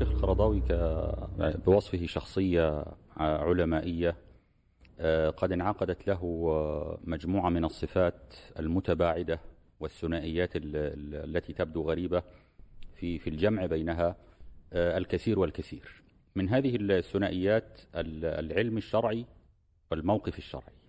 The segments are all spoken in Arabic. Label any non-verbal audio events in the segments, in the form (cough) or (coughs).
الشيخ القرضاوي بوصفه شخصية علمائية قد انعقدت له مجموعة من الصفات المتباعدة والثنائيات التي تبدو غريبة في في الجمع بينها الكثير والكثير. من هذه الثنائيات العلم الشرعي والموقف الشرعي.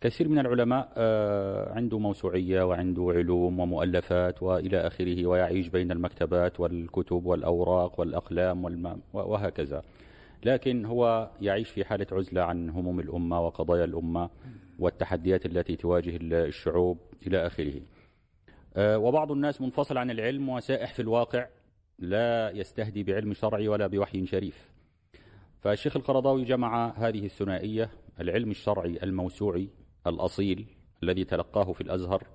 كثير من العلماء آه، عنده موسوعية وعنده علوم ومؤلفات وإلى آخره ويعيش بين المكتبات والكتب والأوراق والأقلام. وهكذا لكن هو يعيش في حالة عزلة عن هموم الأمة وقضايا الأمة والتحديات التي تواجه الشعوب إلى آخره آه، وبعض الناس منفصل عن العلم وسائح في الواقع لا يستهدي بعلم شرعي ولا بوحي شريف فالشيخ القرضاوي جمع هذه الثنائية العلم الشرعي الموسوعي الأصيل الذي تلقاه في الأزهر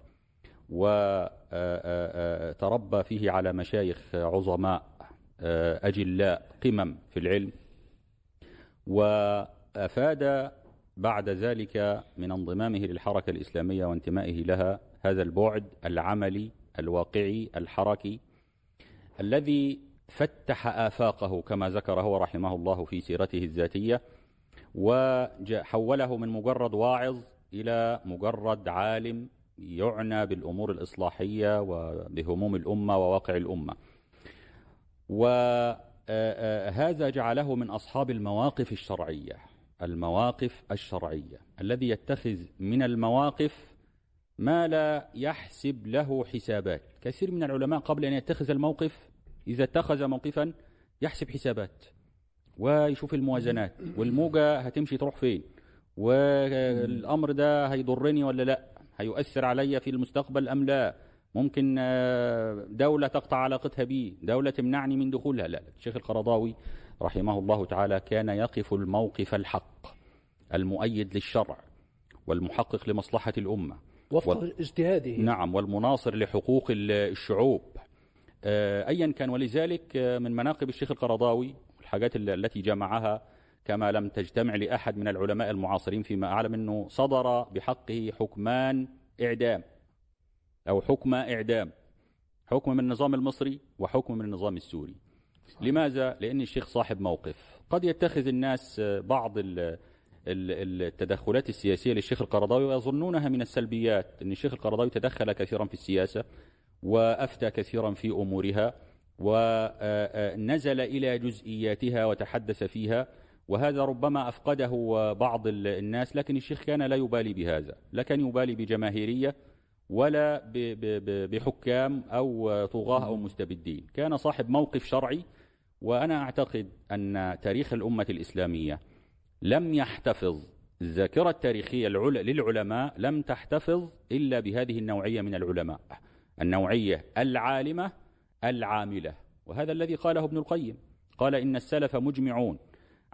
وتربى فيه على مشايخ عظماء أجلاء قمم في العلم. وأفاد بعد ذلك من انضمامه للحركة الإسلامية وانتمائه لها هذا البعد العملي الواقعي الحركي الذي فتح آفاقه كما ذكر هو رحمه الله في سيرته الذاتية وحوله من مجرد واعظ إلى مجرد عالم يعنى بالأمور الإصلاحية وبهموم الأمة وواقع الأمة. وهذا جعله من أصحاب المواقف الشرعية المواقف الشرعية الذي يتخذ من المواقف ما لا يحسب له حسابات. كثير من العلماء قبل أن يتخذ الموقف إذا اتخذ موقفا يحسب حسابات ويشوف الموازنات والموجة هتمشي تروح فين؟ والأمر ده هيضرني ولا لا؟ هيؤثر علي في المستقبل أم لا؟ ممكن آه، دولة تقطع علاقتها بي دولة تمنعني من دخولها. لا الشيخ القرضاوي رحمه الله تعالى كان يقف الموقف الحق المؤيد للشرع والمحقق لمصلحة الأمة. وفق و... اجتهاده. نعم والمناصر لحقوق الشعوب. آه، أيا كان. ولذلك آه، من مناقب الشيخ القرضاوي الحاجات التي جمعها كما لم تجتمع لأحد من العلماء المعاصرين فيما أعلم أنه صدر بحقه حكمان إعدام أو حكم إعدام حكم من النظام المصري وحكم من النظام السوري. لماذا؟ لأن الشيخ صاحب موقف. قد يتخذ الناس بعض التدخلات السياسية للشيخ القرضاوي ويظنونها من السلبيات أن الشيخ القرضاوي تدخل كثيرا في السياسة وأفتى كثيرا في أمورها ونزل إلى جزئياتها وتحدث فيها. وهذا ربما أفقده بعض الناس لكن الشيخ كان لا يبالي بهذا لا كان يبالي بجماهيرية ولا بحكام أو طغاة أو مستبدين. كان صاحب موقف شرعي وأنا أعتقد أن تاريخ الأمة الإسلامية لم يحتفظ الذاكرة التاريخية للعلماء لم تحتفظ إلا بهذه النوعية من العلماء النوعية العالمة العاملة وهذا الذي قاله ابن القيم. قال إن السلف مجمعون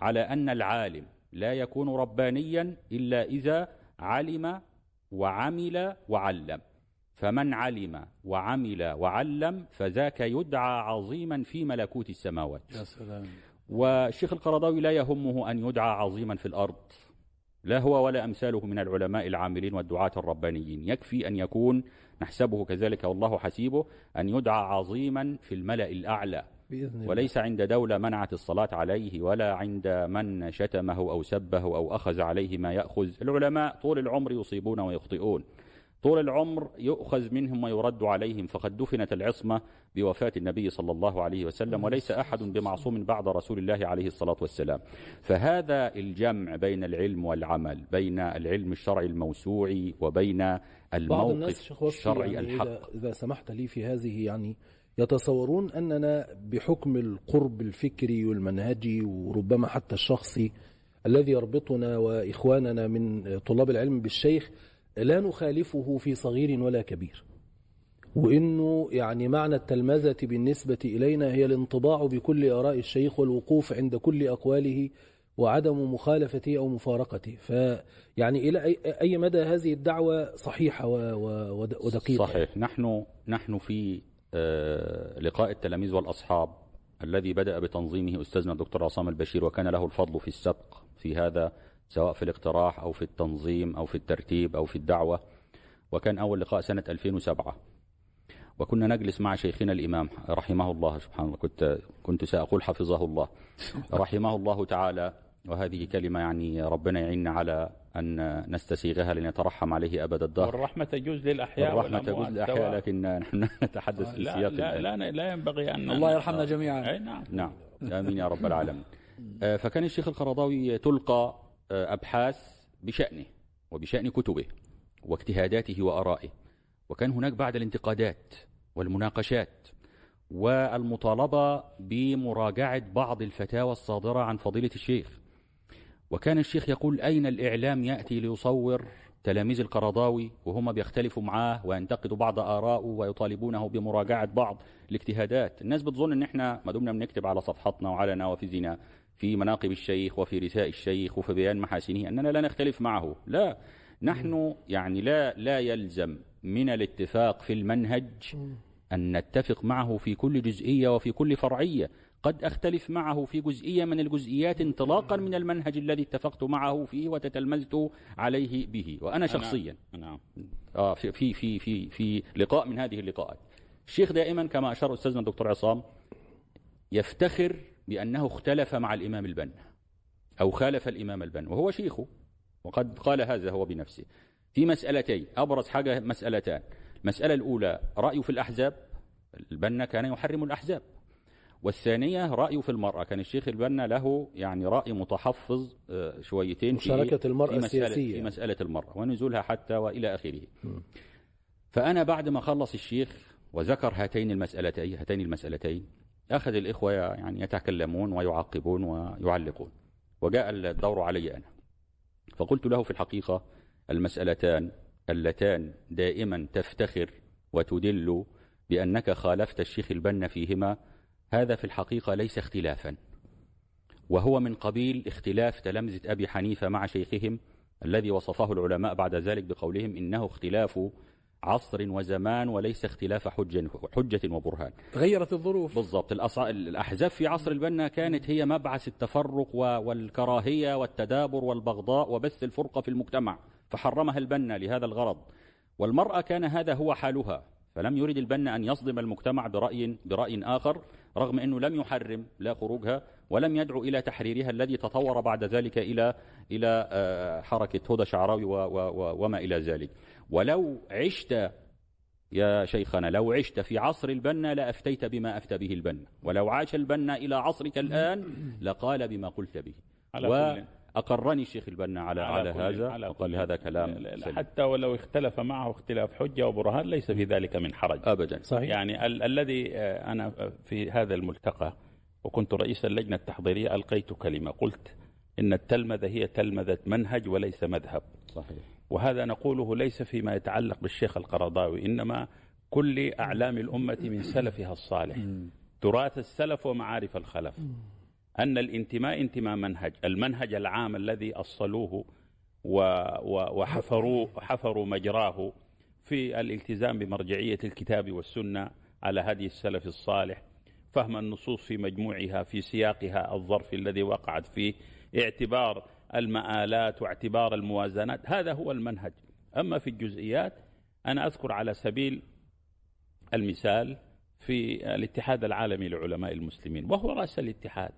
على أن العالم لا يكون ربانيا إلا إذا علم وعمل وعلم. فمن علم وعمل وعلم فذاك يدعى عظيما في ملكوت السماوات. يا سلام. والشيخ القرضاوي لا يهمه أن يدعى عظيما في الأرض. لا هو ولا أمثاله من العلماء العاملين والدعاة الربانيين. يكفي أن يكون نحسبه كذلك والله حسيبه أن يدعى عظيما في الملأ الأعلى. بإذن وليس عند دولة منعت الصلاة عليه ولا عند من شتمه أو سبه أو أخذ عليه ما يأخذ. العلماء طول العمر يصيبون ويخطئون. طول العمر يؤخذ منهم ويرد عليهم. فقد دفنت العصمة بوفاة النبي صلى الله عليه وسلم وليس أحد بمعصوم بعد رسول الله عليه الصلاة والسلام. فهذا الجمع بين العلم والعمل بين العلم الشرعي الموسوعي وبين الموقف الشرعي يعني الحق. إذا, إذا سمحت لي في هذه يعني يتصورون أننا بحكم القرب الفكري والمنهجي وربما حتى الشخصي الذي يربطنا وإخواننا من طلاب العلم بالشيخ لا نخالفه في صغير ولا كبير. وإنه يعني معنى التلمذة بالنسبة إلينا هي الانطباع بكل آراء الشيخ والوقوف عند كل أقواله وعدم مخالفته أو مفارقته. فيعني إلى أي مدى هذه الدعوة صحيحة ودقيقة؟ صحيح. نحن نحن في لقاء التلاميذ والأصحاب الذي بدأ بتنظيمه أستاذنا الدكتور عصام البشير وكان له الفضل في السبق في هذا سواء في الاقتراح أو في التنظيم أو في الترتيب أو في الدعوة وكان أول لقاء سنة 2007 وكنا نجلس مع شيخنا الإمام رحمه الله سبحان الله كنت كنت سأقول حفظه الله. (laughs) رحمه الله تعالى وهذه كلمة يعني ربنا يعيننا على أن نستسيغها لنترحم عليه أبد الدهر. والرحمة تجوز للأحياء الرحمة تجوز للأحياء. لكن نحن (laughs) نتحدث في لا سياق لا, الآن. لا, لا ينبغي أن الله يرحمنا جميعا. أي نعم. نعم. آمين يا رب العالمين. (laughs) آه، فكان الشيخ القرضاوي تلقى آه، أبحاث بشأنه وبشأن كتبه واجتهاداته وآرائه. وكان هناك بعد الانتقادات والمناقشات والمطالبة بمراجعة بعض الفتاوى الصادرة عن فضيلة الشيخ. وكان الشيخ يقول أين الإعلام يأتي ليصور تلاميذ القرضاوي وهم بيختلفوا معاه وينتقدوا بعض آراءه ويطالبونه بمراجعة بعض الاجتهادات؟ الناس بتظن إن إحنا ما دمنا بنكتب على صفحتنا وعلى نوافذنا في مناقب الشيخ وفي رثاء الشيخ وفي بيان محاسنه أننا لا نختلف معه. لا نحن يعني لا لا يلزم من الاتفاق في المنهج أن نتفق معه في كل جزئية وفي كل فرعية. قد أختلف معه في جزئية من الجزئيات انطلاقا من المنهج الذي اتفقت معه فيه وتتلمذت عليه به. وأنا شخصيا. نعم. آه في في في في في لقاء من هذه اللقاءات. الشيخ دائما كما أشار أستاذنا الدكتور عصام يفتخر بأنه اختلف مع الإمام البنا أو خالف الإمام البنا وهو شيخه وقد قال هذا هو بنفسه. في مسألتين أبرز حاجة مسألتان. المسألة الأولى رأيه في الأحزاب. البنا كان يحرم الأحزاب. والثانية رأيه في المرأة. كان الشيخ البنا له يعني رأي متحفظ آه، شويتين في مشاركة المرأة في مسألة السياسية. في مسألة المرأة ونزولها حتى وإلى آخره. فأنا بعد ما خلص الشيخ وذكر هاتين المسألتين هاتين المسألتين أخذ الإخوة يعني يتكلمون ويعقبون ويعلقون. وجاء الدور علي أنا. فقلت له في الحقيقة المسألتان اللتان دائما تفتخر وتدل بأنك خالفت الشيخ البنا فيهما هذا في الحقيقة ليس اختلافا. وهو من قبيل اختلاف تلامذة أبي حنيفة مع شيخهم الذي وصفه العلماء بعد ذلك بقولهم إنه اختلاف عصر وزمان وليس اختلاف حجة, حجة وبرهان. تغيرت الظروف. بالضبط. الأحزاب في عصر البنا كانت هي مبعث التفرق والكراهية والتدابر والبغضاء وبث الفرقة في المجتمع فحرمها البنا لهذا الغرض. والمرأة كان هذا هو حالها. فلم يرد البنا أن يصدم المجتمع برأي, برأي آخر رغم أنه لم يحرم لا خروجها ولم يدعو إلى تحريرها الذي تطور بعد ذلك إلى إلى آه، حركة هدى شعراوي و- و- و- وما إلى ذلك. ولو عشت يا شيخنا لو عشت في عصر البنا لأفتيت بما أفتى به البنا. ولو عاش البنا إلى عصرك الآن (clears throat) لقال بما قلت به. على كل- وأقرني الشيخ البنا على, على, كل- هذا؟ على وقال هذا كلام لا- لا- سليم. حتى ولو اختلف معه اختلاف حجة وبرهان ليس في ذلك من حرج. أبدا. صحيح. يعني ال- الذي آه، أنا في هذا الملتقى وكنت رئيس اللجنة التحضيرية ألقيت كلمة قلت إن التلمذة هي تلمذة منهج وليس مذهب. صحيح. وهذا نقوله ليس فيما يتعلق بالشيخ القرضاوي إنما كل أعلام الأمة من سلفها الصالح. تراث السلف ومعارف الخلف. أن الانتماء انتماء منهج المنهج العام الذي أصلوه وحفروا حفروا مجراه في الالتزام بمرجعية الكتاب والسنة على هدي السلف الصالح فهم النصوص في مجموعها في سياقها الظرف الذي وقعت فيه اعتبار المآلات واعتبار الموازنات هذا هو المنهج. أما في الجزئيات أنا أذكر على سبيل المثال في الاتحاد العالمي لعلماء المسلمين وهو رأس الاتحاد.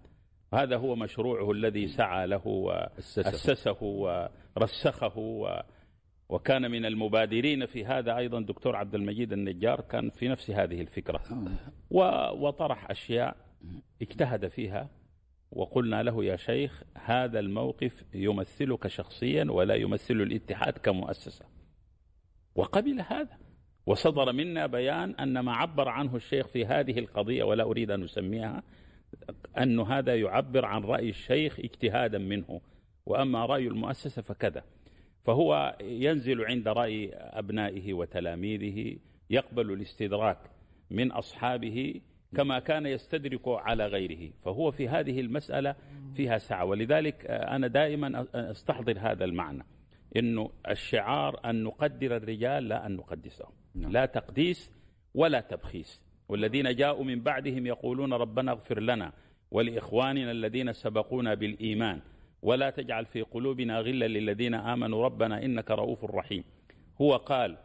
وهذا هو مشروعه الذي سعى له وأسسه ورسخه و وكان من المبادرين في هذا أيضا دكتور عبد المجيد النجار كان في نفس هذه الفكرة. وطرح أشياء اجتهد فيها وقلنا له يا شيخ هذا الموقف يمثلك شخصيا ولا يمثل الاتحاد كمؤسسة. وقبل هذا وصدر منا بيان أن ما عبر عنه الشيخ في هذه القضية ولا أريد أن أسميها أن هذا يعبر عن رأي الشيخ اجتهادا منه وأما رأي المؤسسة فكذا. فهو ينزل عند رأي أبنائه وتلاميذه يقبل الاستدراك من أصحابه كما كان يستدرك على غيره. فهو في هذه المسألة فيها سعة. ولذلك أنا دائما أستحضر هذا المعنى أنه الشعار أن نقدر الرجال لا أن نقدسهم. لا تقديس ولا تبخيس. والذين جاءوا من بعدهم يقولون ربنا اغفر لنا ولإخواننا الذين سبقونا بالإيمان ولا تجعل في قلوبنا غلا للذين آمنوا ربنا إنك رؤوف رحيم. هو قال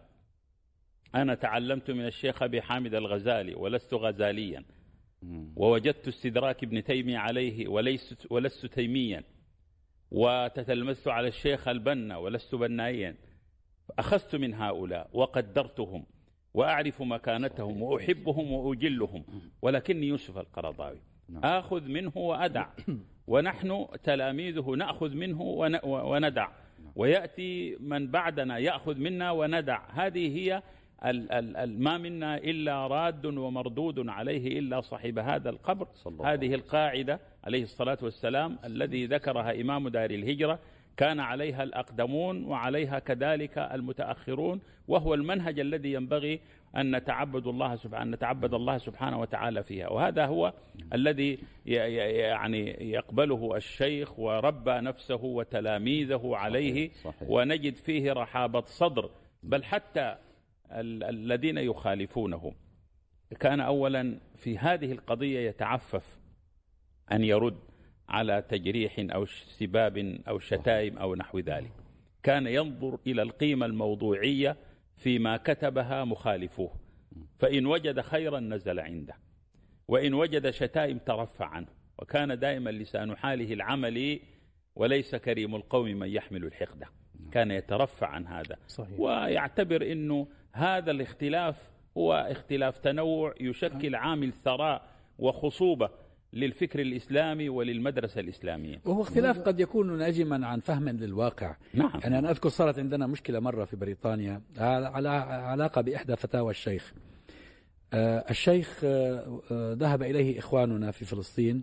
أنا تعلمت من الشيخ أبي حامد الغزالي ولست غزاليا. ووجدت استدراك ابن تيمية عليه وليست ولست تيميا. وتتلمذت على الشيخ البنا ولست بنائيا. أخذت من هؤلاء وقدرتهم. وأعرف مكانتهم وأحبهم وأجلهم. ولكني يوسف القرضاوي. نعم. آخذ منه وأدع. (coughs) ونحن تلاميذه نأخذ منه وندع. ويأتي من بعدنا يأخذ منا وندع. هذه هي ما منا إلا راد ومردود عليه إلا صاحب هذا القبر. هذه القاعدة عليه الصلاة والسلام الذي ذكرها إمام دار الهجرة. كان عليها الأقدمون وعليها كذلك المتأخرون وهو المنهج الذي ينبغي أن نتعبد الله سبحانه أن نتعبد الله سبحانه وتعالى فيها. وهذا هو الذي يعني يقبله الشيخ وربى نفسه وتلاميذه عليه صحيح. ونجد فيه رحابة صدر. بل حتى الذين يخالفونه. كان أولا في هذه القضية يتعفف أن يرد. على تجريح أو سباب أو شتائم أو نحو ذلك. كان ينظر إلى القيمة الموضوعية فيما كتبها مخالفوه. فإن وجد خيرا نزل عنده. وإن وجد شتائم ترفع عنه. وكان دائما لسان حاله العملي وليس كريم القوم من يحمل الحقده كان يترفع عن هذا. صحيح. ويعتبر أنه هذا الاختلاف هو اختلاف تنوع يشكل عامل ثراء وخصوبة. للفكر الإسلامي وللمدرسة الإسلامية. وهو اختلاف قد يكون ناجما عن فهم للواقع. نعم. يعني أنا أذكر صارت عندنا مشكلة مرة في بريطانيا على علاقة بإحدى فتاوى الشيخ. آه، الشيخ آه، آه، ذهب إليه إخواننا في فلسطين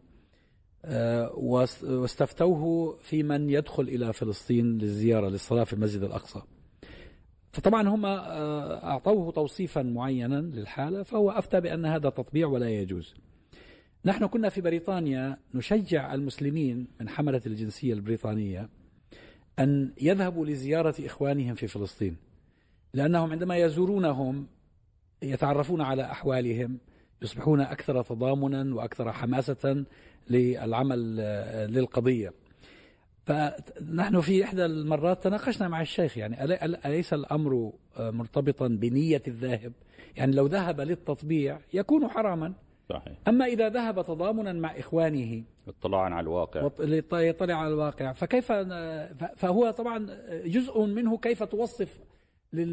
واستفتوه في من يدخل إلى فلسطين للزيارة للصلاة في المسجد الأقصى. فطبعا هم أعطوه توصيفا معينا للحالة فهو أفتى بأن هذا تطبيع ولا يجوز. نحن كنا في بريطانيا نشجع المسلمين من حملة الجنسية البريطانية أن يذهبوا لزيارة إخوانهم في فلسطين لأنهم عندما يزورونهم يتعرفون على أحوالهم يصبحون أكثر تضامنا وأكثر حماسة للعمل للقضية. فنحن في إحدى المرات تناقشنا مع الشيخ يعني أليس الأمر مرتبطا بنية الذاهب؟ يعني لو ذهب للتطبيع يكون حراما. صحيح. أما إذا ذهب تضامنا مع إخوانه اطلاعا على الواقع يطلع على الواقع فكيف فهو طبعا جزء منه كيف توصف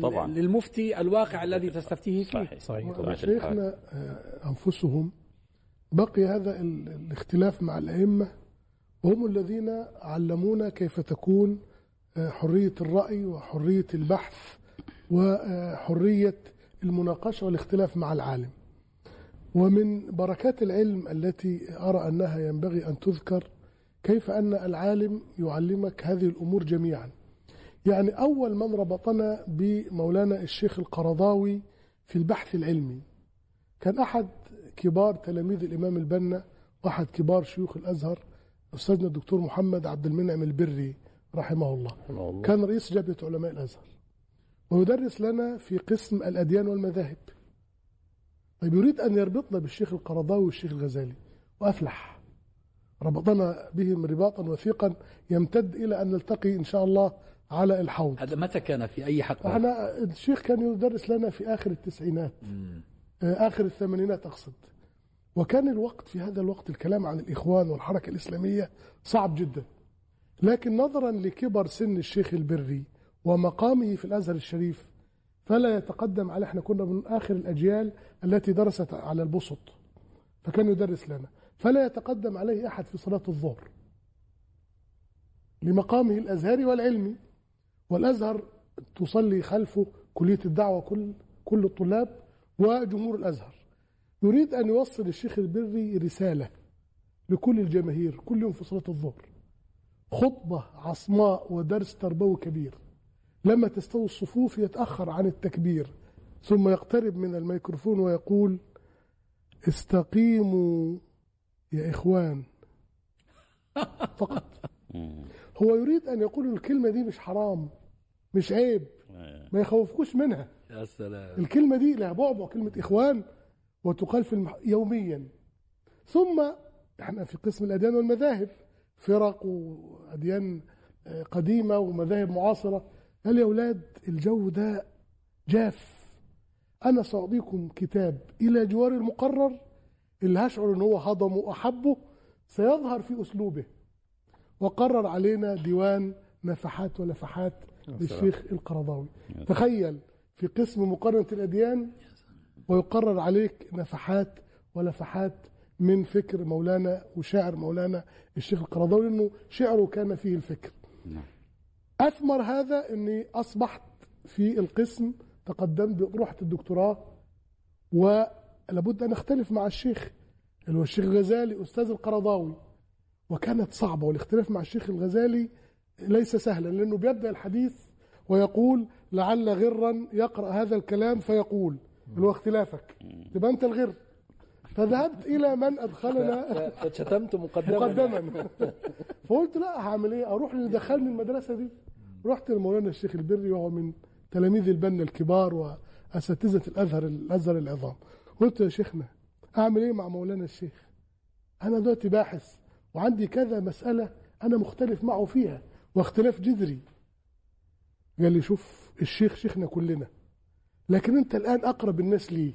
طبعا. للمفتي الواقع الذي تستفتيه فيه صحيح, صحيح. شيخنا آه، أنفسهم بقي هذا الاختلاف مع الأئمة وهم الذين علمونا كيف تكون آه، حرية الرأي وحرية البحث وحرية المناقشة والاختلاف مع العالم ومن بركات العلم التي أرى أنها ينبغي أن تذكر كيف أن العالم يعلمك هذه الأمور جميعا. يعني أول من ربطنا بمولانا الشيخ القرضاوي في البحث العلمي. كان أحد كبار تلاميذ الإمام البنا وأحد كبار شيوخ الأزهر أستاذنا الدكتور محمد عبد المنعم البري رحمه الله. الله. كان رئيس جبهة علماء الأزهر. ويدرس لنا في قسم الأديان والمذاهب. طيب يريد أن يربطنا بالشيخ القرضاوي والشيخ الغزالي. وأفلح. ربطنا بهم رباطا وثيقا يمتد إلى أن نلتقي إن شاء الله على الحوض. هذا متى كان في أي حلقة؟ إحنا الشيخ كان يدرس لنا في آخر التسعينات. مم. آه، آخر الثمانينات أقصد. وكان الوقت في هذا الوقت الكلام عن الإخوان والحركة الإسلامية صعب جدا. لكن نظرا لكبر سن الشيخ البري ومقامه في الأزهر الشريف فلا يتقدم على إحنا كنا من آخر الأجيال التي درست على البسط فكان يدرس لنا. فلا يتقدم عليه أحد في صلاة الظهر لمقامه الأزهري والعلمي والأزهر تصلي خلفه كلية الدعوة كل كل الطلاب وجمهور الأزهر. يريد أن يوصل الشيخ البري رسالة لكل الجماهير كل يوم في صلاة الظهر. خطبة عصماء ودرس تربوي كبير. لما تستوي الصفوف يتأخر عن التكبير ثم يقترب من الميكروفون ويقول استقيموا يا إخوان. (laughs) فقط. هو يريد أن يقول الكلمة دي مش حرام مش عيب ما يخوفكوش منها. يا سلام. الكلمة دي لها بعبع كلمة إخوان وتقال في المح... يوميا. ثم إحنا في قسم الأديان والمذاهب فرق وأديان آه، قديمة ومذاهب معاصرة. قال يا أولاد الجو ده جاف؟ أنا سأعطيكم كتاب إلى جوار المقرر اللي هشعر أن هو هضمه وأحبه سيظهر في أسلوبه. وقرر علينا ديوان نفحات ولفحات للشيخ القرضاوي. تخيل في قسم مقارنة الأديان ويقرر عليك نفحات ولفحات من فكر مولانا وشاعر مولانا الشيخ القرضاوي إنه شعره كان فيه الفكر. نعم. أثمر هذا إني أصبحت في القسم تقدمت رحت الدكتوراه ولابد أن أختلف مع الشيخ اللي هو الشيخ الغزالي أستاذ القرضاوي وكانت صعبة والاختلاف مع الشيخ الغزالي ليس سهلا لأنه بيبدأ الحديث ويقول لعل غرا يقرأ هذا الكلام فيقول. اللي هو اختلافك. تبقى أنت الغر. فذهبت إلى من أدخلنا. فشتمت مقدما. مقدما. فقلت لا هعمل إيه؟ أروح اللي دخلني المدرسة دي. رحت لمولانا الشيخ البري وهو من تلاميذ البنا الكبار وأساتذة الازهر الأزهر العظام. قلت يا شيخنا أعمل إيه مع مولانا الشيخ؟ أنا دلوقتي باحث وعندي كذا مسألة أنا مختلف معه فيها واختلاف جذري. قال لي شوف الشيخ شيخنا كلنا. لكن أنت الآن أقرب الناس لي.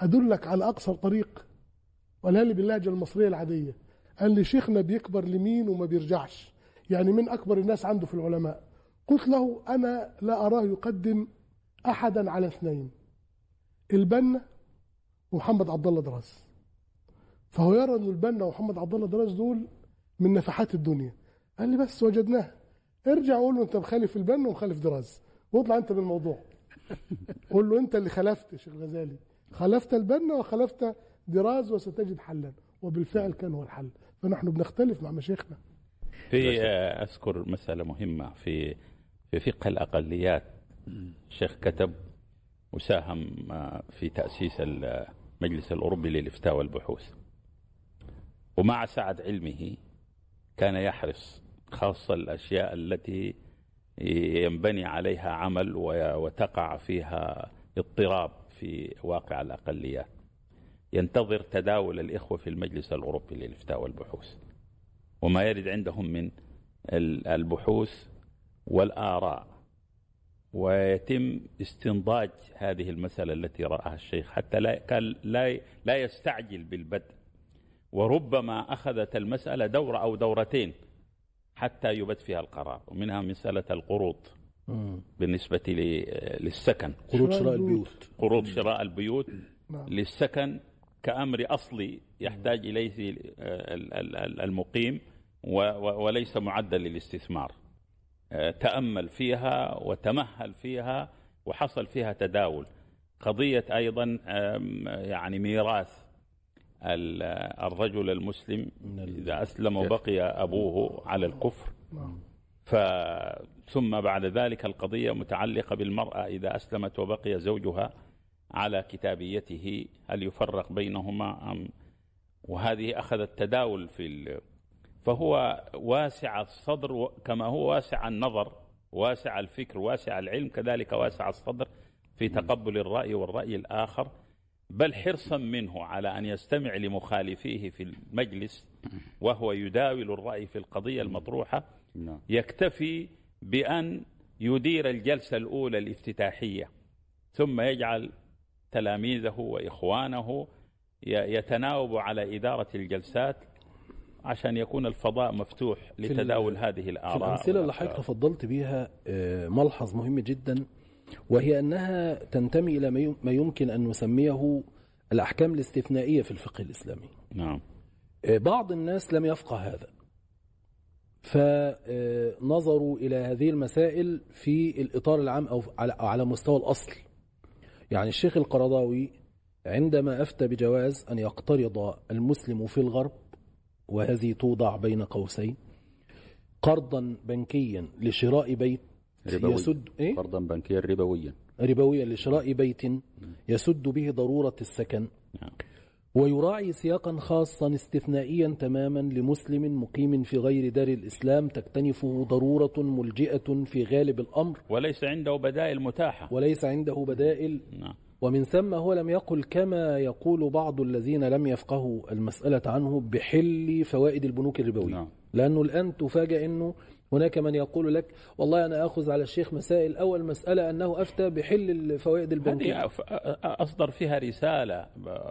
أدلك على أقصر طريق. ولا لي باللهجة المصرية العادية. قال لي شيخنا بيكبر لمين وما بيرجعش. يعني من أكبر الناس عنده في العلماء. قلت له أنا لا اراه يقدم أحدا على اثنين. البنا ومحمد عبد الله دراز. فهو يرى أن البنا ومحمد عبد الله دراز دول من نفحات الدنيا. قال لي بس وجدناها ارجع قول له أنت مخالف البنا ومخالف دراز. واطلع أنت من الموضوع (laughs) قول له أنت اللي خالفت يا شيخ الغزالي. خالفت البنا وخالفت دراز وستجد حلا. وبالفعل كان هو الحل. فنحن بنختلف مع مشايخنا. في آه، أذكر مسألة مهمة في في فقه الأقليات. الشيخ كتب وساهم آه، في تأسيس المجلس الأوروبي للإفتاء والبحوث. ومع سعه علمه كان يحرص خاصة الأشياء التي ينبني عليها عمل وتقع فيها اضطراب في واقع الأقليات. ينتظر تداول الإخوة في المجلس الأوروبي للإفتاء والبحوث. وما يرد عندهم من ال- البحوث والآراء ويتم استنضاج هذه المسألة التي رآها الشيخ حتى لا كان لا لا يستعجل بالبدء وربما أخذت المسألة دورة أو دورتين حتى يبت فيها القرار ومنها مسألة القروض. بالنسبة ل- للسكن قروض شراء البيوت. قروض شراء البيوت نعم. للسكن كأمر أصلي يحتاج إليه ال- المقيم وليس معدل للاستثمار آه، تأمل فيها وتمهل فيها وحصل فيها تداول قضية أيضا يعني ميراث ال- الرجل المسلم إذا أسلم وبقي أبوه على الكفر نعم. ف ثم بعد ذلك القضية متعلقة بالمرأة إذا أسلمت وبقي زوجها على كتابيته هل يفرق بينهما أم وهذه أخذت تداول في. فهو واسع الصدر كما هو واسع النظر واسع الفكر واسع العلم كذلك واسع الصدر في تقبل الرأي والرأي الآخر. بل حرصا منه على أن يستمع لمخالفيه في المجلس وهو يداول الرأي في القضية المطروحة. نعم. يكتفي بأن يدير الجلسة الأولى الافتتاحية ثم يجعل تلاميذه وإخوانه ي- يتناوبوا على إدارة الجلسات. عشان يكون الفضاء مفتوح لتداول هذه في الآراء الأمثلة اللي. حضرتك تفضلت بيها آه، ملحظ مهم جدا وهي أنها تنتمي إلى ما يم- ما يمكن أن نسميه الأحكام الاستثنائية في الفقه الإسلامي. نعم. آه، بعض الناس لم يفقه هذا فنظروا إلى هذه المسائل في الإطار العام أو على- على مستوى الأصل. يعني الشيخ القرضاوي عندما أفتى بجواز أن يقترض المسلم في الغرب وهذه توضع بين قوسين قرضا بنكيا لشراء بيت ربوي. يسد إيه؟ قرضا بنكيا ربويا ربويا لشراء بيت يسد به ضرورة السكن نعم. ويراعي سياقا خاصا استثنائيا تماما لمسلم مقيم في غير دار الإسلام تكتنفه ضرورة ملجئة في غالب الأمر وليس عنده بدائل متاحة وليس عنده بدائل نعم. ومن ثم هو لم يقل كما يقول بعض الذين لم يفقهوا المسألة عنه بحل فوائد البنوك الربوية. نعم. لأنه الآن تفاجأ أنه هناك من يقول لك والله أنا أخذ على الشيخ مسائل أول مسألة أنه أفتى بحل الفوائد البنكية أصدر فيها رسالة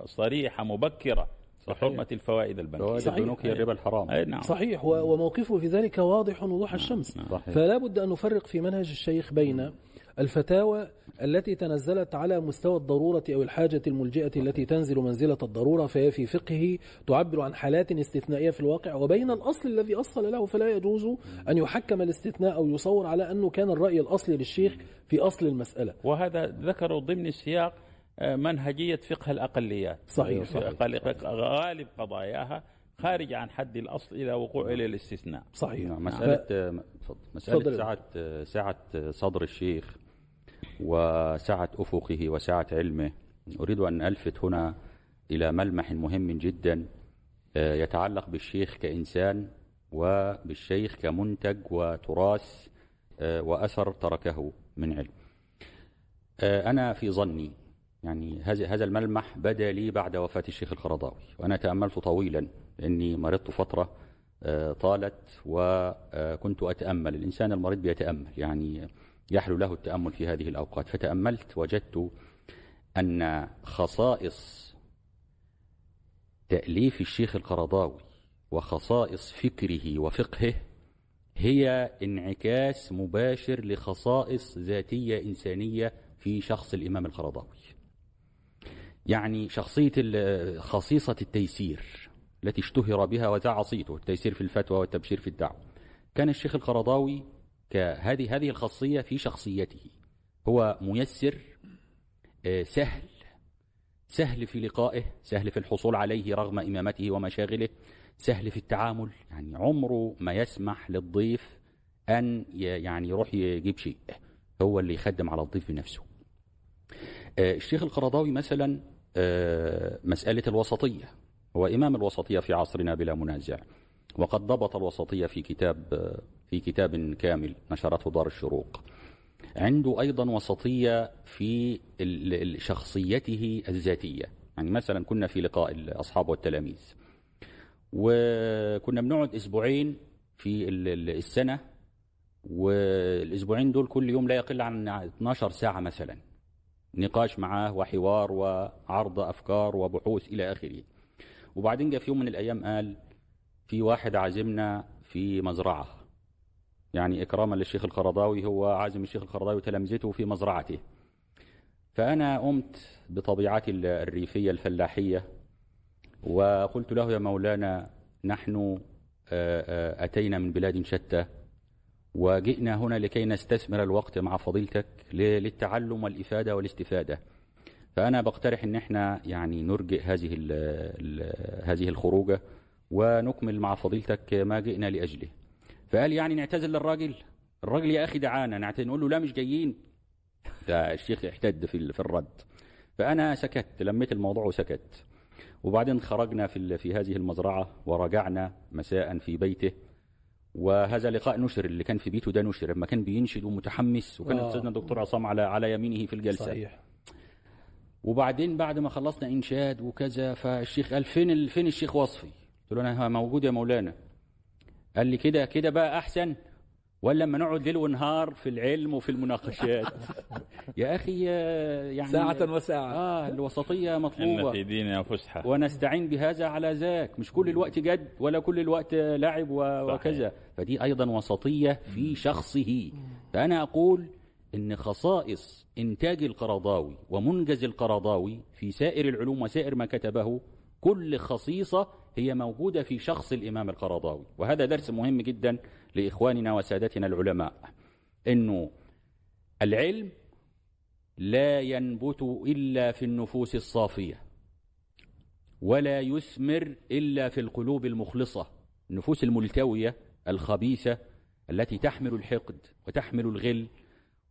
صريحة مبكرة بحرمة الفوائد البنكية فوائد صحيح. البنوك هي الربا الحرام. أي نعم. صحيح. و- وموقفه في ذلك واضح وضوح الشمس. صحيح. فلا بد أن نفرق في منهج الشيخ بين الفتاوى التي تنزلت على مستوى الضرورة أو الحاجة الملجئة التي تنزل منزلة الضرورة فهي في فقهه تعبر عن حالات استثنائية في الواقع وبين الأصل الذي أصل له فلا يجوز أن يحكم الاستثناء أو يصور على أنه كان الرأي الأصلي للشيخ في أصل المسألة. وهذا ذكروا ضمن السياق آه، منهجية فقه الأقليات. صحيح، أقل- غالب قضاياها خارج عن حد الأصل إلى وقوع إلى الاستثناء. صحيح. نعم، ف-. مسألة تفضل. سعة آه، سعة آه، صدر الشيخ. وسعة أفقه وسعة علمه. أريد أن ألفت هنا إلى ملمح مهم جدا آه، يتعلق بالشيخ كإنسان وبالشيخ كمنتج وتراث آه، وأثر تركه من علم. آه، أنا في ظني يعني هذا الملمح بدا لي بعد وفاة الشيخ القرضاوي وأنا تأملت طويلا لأني مرضت فترة طالت وكنت أتأمل. الإنسان المريض بيتأمل يعني يحلو له التأمل في هذه الأوقات. فتأملت وجدت أن خصائص تأليف الشيخ القرضاوي وخصائص فكره وفقهه هي انعكاس مباشر لخصائص ذاتية إنسانية في شخص الإمام القرضاوي. يعني شخصية خصيصة التيسير التي اشتهر بها وذاع صيته التيسير في الفتوى والتبشير في الدعوة. كان الشيخ القرضاوي كهذه هذه الخاصية في شخصيته. هو ميسر آه، سهل سهل في لقائه سهل في الحصول عليه رغم إمامته ومشاغله سهل في التعامل يعني عمره ما يسمح للضيف أن يعني يروح يجيب شيء. هو اللي يخدم على الضيف بنفسه. آه، الشيخ القرضاوي مثلا آه، مسألة الوسطية. هو إمام الوسطية في عصرنا بلا منازع. وقد ضبط الوسطية في كتاب في كتاب كامل نشرته دار الشروق. عنده أيضا وسطية في شخصيته الذاتية. يعني مثلا كنا في لقاء الأصحاب والتلاميذ. وكنا بنقعد أسبوعين في ال- ال- السنة. والأسبوعين دول كل يوم لا يقل عن 12 ساعة مثلا. نقاش معاه وحوار وعرض أفكار وبحوث إلى آخره. وبعدين جاء في يوم من الأيام قال في واحد عازمنا في مزرعة. يعني إكراما للشيخ القرضاوي هو عازم الشيخ القرضاوي وتلامذته في مزرعته. فأنا قمت بطبيعتي ال- الريفية الفلاحية وقلت له يا مولانا نحن آه، آه، أتينا من بلاد شتى وجئنا هنا لكي نستثمر الوقت مع فضيلتك للتعلم والإفادة والاستفادة. فأنا بقترح إن إحنا يعني نرجئ هذه هذه الخروجة ونكمل مع فضيلتك ما جئنا لأجله. فقال يعني نعتذر للراجل؟ الراجل يا أخي دعانا نعتذر نقول له لا مش جايين. ده الشيخ احتد في في الرد. فأنا سكت لميت الموضوع وسكت. وبعدين خرجنا في في هذه المزرعة ورجعنا مساء في بيته. وهذا لقاء نشر اللي كان في بيته ده نشر. لما كان بينشد ومتحمس وكان آه. استاذنا الدكتور عصام على على يمينه في الجلسة. صحيح. وبعدين بعد ما خلصنا إنشاد وكذا فالشيخ قال فين. فين الشيخ وصفي؟ قلت له أنا موجود يا مولانا. قال لي كده كده بقى أحسن. ولا لما نقعد ليل ونهار في العلم وفي المناقشات. يا أخي آه، يعني ساعة وساعة. آه الوسطية إن مطلوبه في ديننا فسحة. ونستعين بهذا على ذاك. مش كل الوقت جد ولا كل الوقت لعب وكذا. فدي أيضا وسطية في شخصه. فأنا أقول إن خصائص إنتاج القرضاوي ومنجز القرضاوي في سائر العلوم وسائر ما كتبه كل خصيصة هي موجودة في شخص الإمام القرضاوي. وهذا درس مهم جدا لإخواننا وسادتنا العلماء إنه العلم لا ينبت إلا في النفوس الصافية ولا يثمر إلا في القلوب المخلصة النفوس الملتوية الخبيثة التي تحمل الحقد وتحمل الغل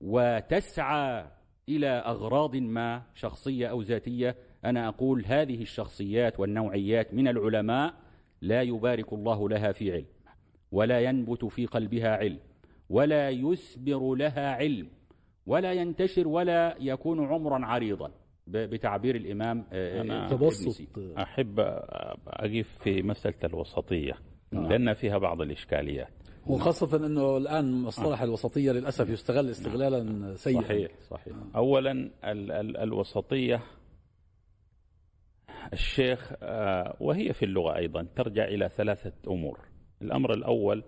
وتسعى إلى أغراض ما شخصية أو ذاتية أنا أقول هذه الشخصيات والنوعيات من العلماء لا يبارك الله لها في علم ولا ينبت في قلبها علم ولا يثمر لها علم ولا ينتشر ولا يكون عمرا عريضا. بتعبير الإمام آه، أنا ابن تبسط. أحب أقف في مسألة الوسطية لأن فيها بعض الإشكاليات. وخاصة أنه الآن مصطلح الوسطية للأسف يستغل استغلالا سيئا. صحيح صحيح. اولا ال ال الوسطية الشيخ آه، وهي في اللغة أيضا ترجع إلى ثلاثة أمور. الأمر الأول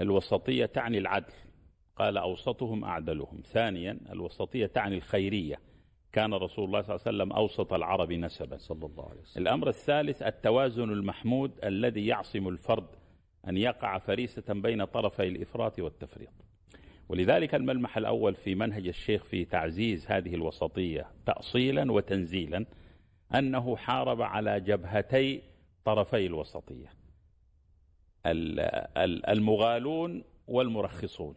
الوسطية تعني العدل. قال أوسطهم أعدلهم. ثانيا الوسطية تعني الخيرية. كان رسول الله صلى الله عليه وسلم أوسط العرب نسبا. صلى الله عليه وسلم. الأمر الثالث التوازن المحمود الذي يعصم الفرد أن يقع فريسة بين طرفي الإفراط والتفريط. ولذلك الملمح الأول في منهج الشيخ في تعزيز هذه الوسطية تأصيلا وتنزيلا. أنه حارب على جبهتي طرفي الوسطية. ال- ال- المغالون والمرخصون.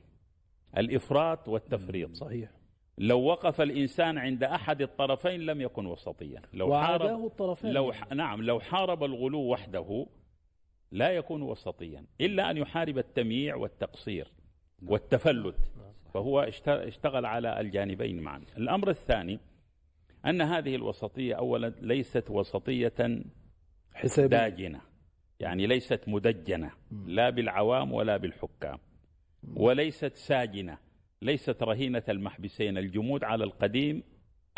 الإفراط والتفريط. صحيح. لو وقف الإنسان عند أحد الطرفين لم يكن وسطيا. لو حارب الطرفين. لو ح... نعم لو حارب الغلو وحده لا يكون وسطيا. إلا أن يحارب التمييع والتقصير والتفلت. فهو اشت- اشتغل على الجانبين معا. الأمر الثاني أن هذه الوسطية أولا ليست وسطية حسابي داجنة. يعني ليست مدجنة. لا بالعوام ولا بالحكام. وليست ساجنة. ليست رهينة المحبسين. الجمود على القديم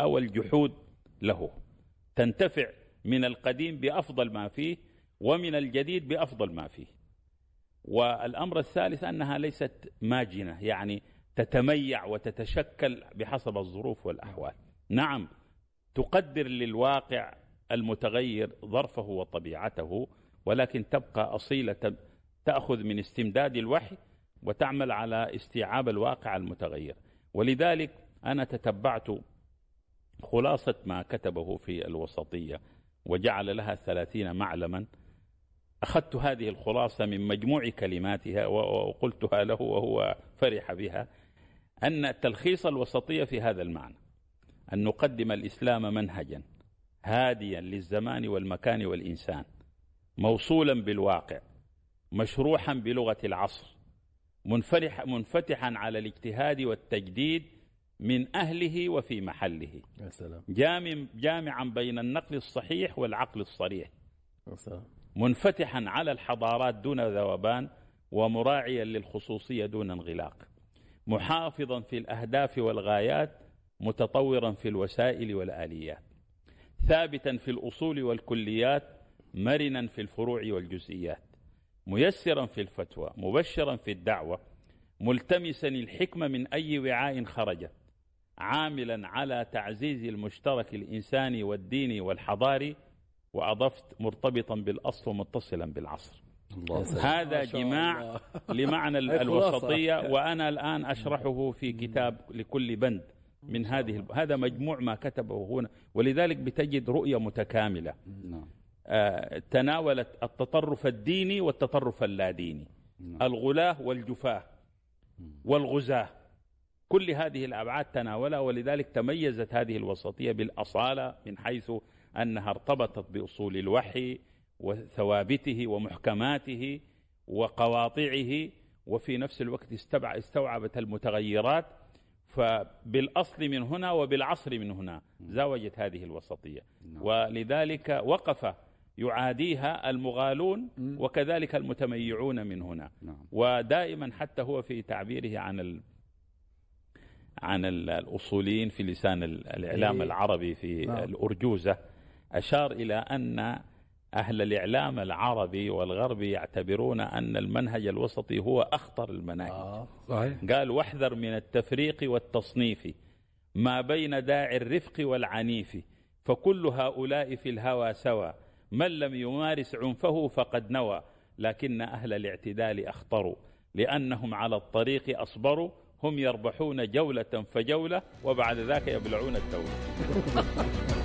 أو الجحود له. تنتفع من القديم بأفضل ما فيه ومن الجديد بأفضل ما فيه. والأمر الثالث أنها ليست ماجنة. يعني تتميع وتتشكل بحسب الظروف والأحوال. نعم تقدر للواقع المتغير ظرفه وطبيعته ولكن تبقى أصيلة تأخذ من استمداد الوحي وتعمل على استيعاب الواقع المتغير. ولذلك أنا تتبعت خلاصة ما كتبه في الوسطية وجعل لها ثلاثين معلما. أخذت هذه الخلاصة من مجموع كلماتها وقلتها له وهو فرح بها أن تلخيص الوسطية في هذا المعنى. أن نقدم الإسلام منهجا هاديا للزمان والمكان والإنسان موصولا بالواقع مشروحا بلغة العصر منفرح منفتحا على الاجتهاد والتجديد من أهله وفي محله. يا سلام. جامع جامعا بين النقل الصحيح والعقل الصريح. يا سلام. منفتحا على الحضارات دون ذوبان ومراعيا للخصوصية دون انغلاق. محافظا في الأهداف والغايات متطورا في الوسائل والآليات ثابتا في الأصول والكليات مرنا في الفروع والجزئيات ميسرا في الفتوى مبشرا في الدعوة ملتمسا الحكمة من أي وعاء خرجت عاملا على تعزيز المشترك الإنساني والديني والحضاري وأضفت مرتبطا بالأصل ومتصلا بالعصر الله. هذا جماع الله. لمعنى. (laughs) الوسطية وأنا الآن أشرحه في كتاب لكل بند من هذه هذا مجموع ما كتبه هنا. ولذلك بتجد رؤية متكاملة. نعم. آه، تناولت التطرف الديني والتطرف اللاديني. الغلاة والجفاة والغزاة. كل هذه الأبعاد تناولها ولذلك تميزت هذه الوسطية بالأصالة من حيث أنها ارتبطت بأصول الوحي وثوابته ومحكماته وقواطعه وفي نفس الوقت استوعبت المتغيرات فبالأصل من هنا وبالعصر من هنا زاوجت هذه الوسطية. ولذلك وقف يعاديها المغالون وكذلك المتميعون من هنا. نعم. ودائما حتى هو في تعبيره عن ال عن ال- الأصوليين في لسان ال- الإعلام إيه. العربي في نعم. الأرجوزة أشار إلى أن أهل الإعلام العربي والغربي يعتبرون أن المنهج الوسطي هو أخطر المناهج آه. صحيح قال واحذر من التفريق والتصنيف ما بين داعي الرفق والعنيف فكل هؤلاء في الهوى سوى من لم يمارس عنفه فقد نوى لكن أهل الاعتدال أخطروا لأنهم على الطريق أصبروا هم يربحون جولة فجولة وبعد ذاك يبلعون الدولة (laughs)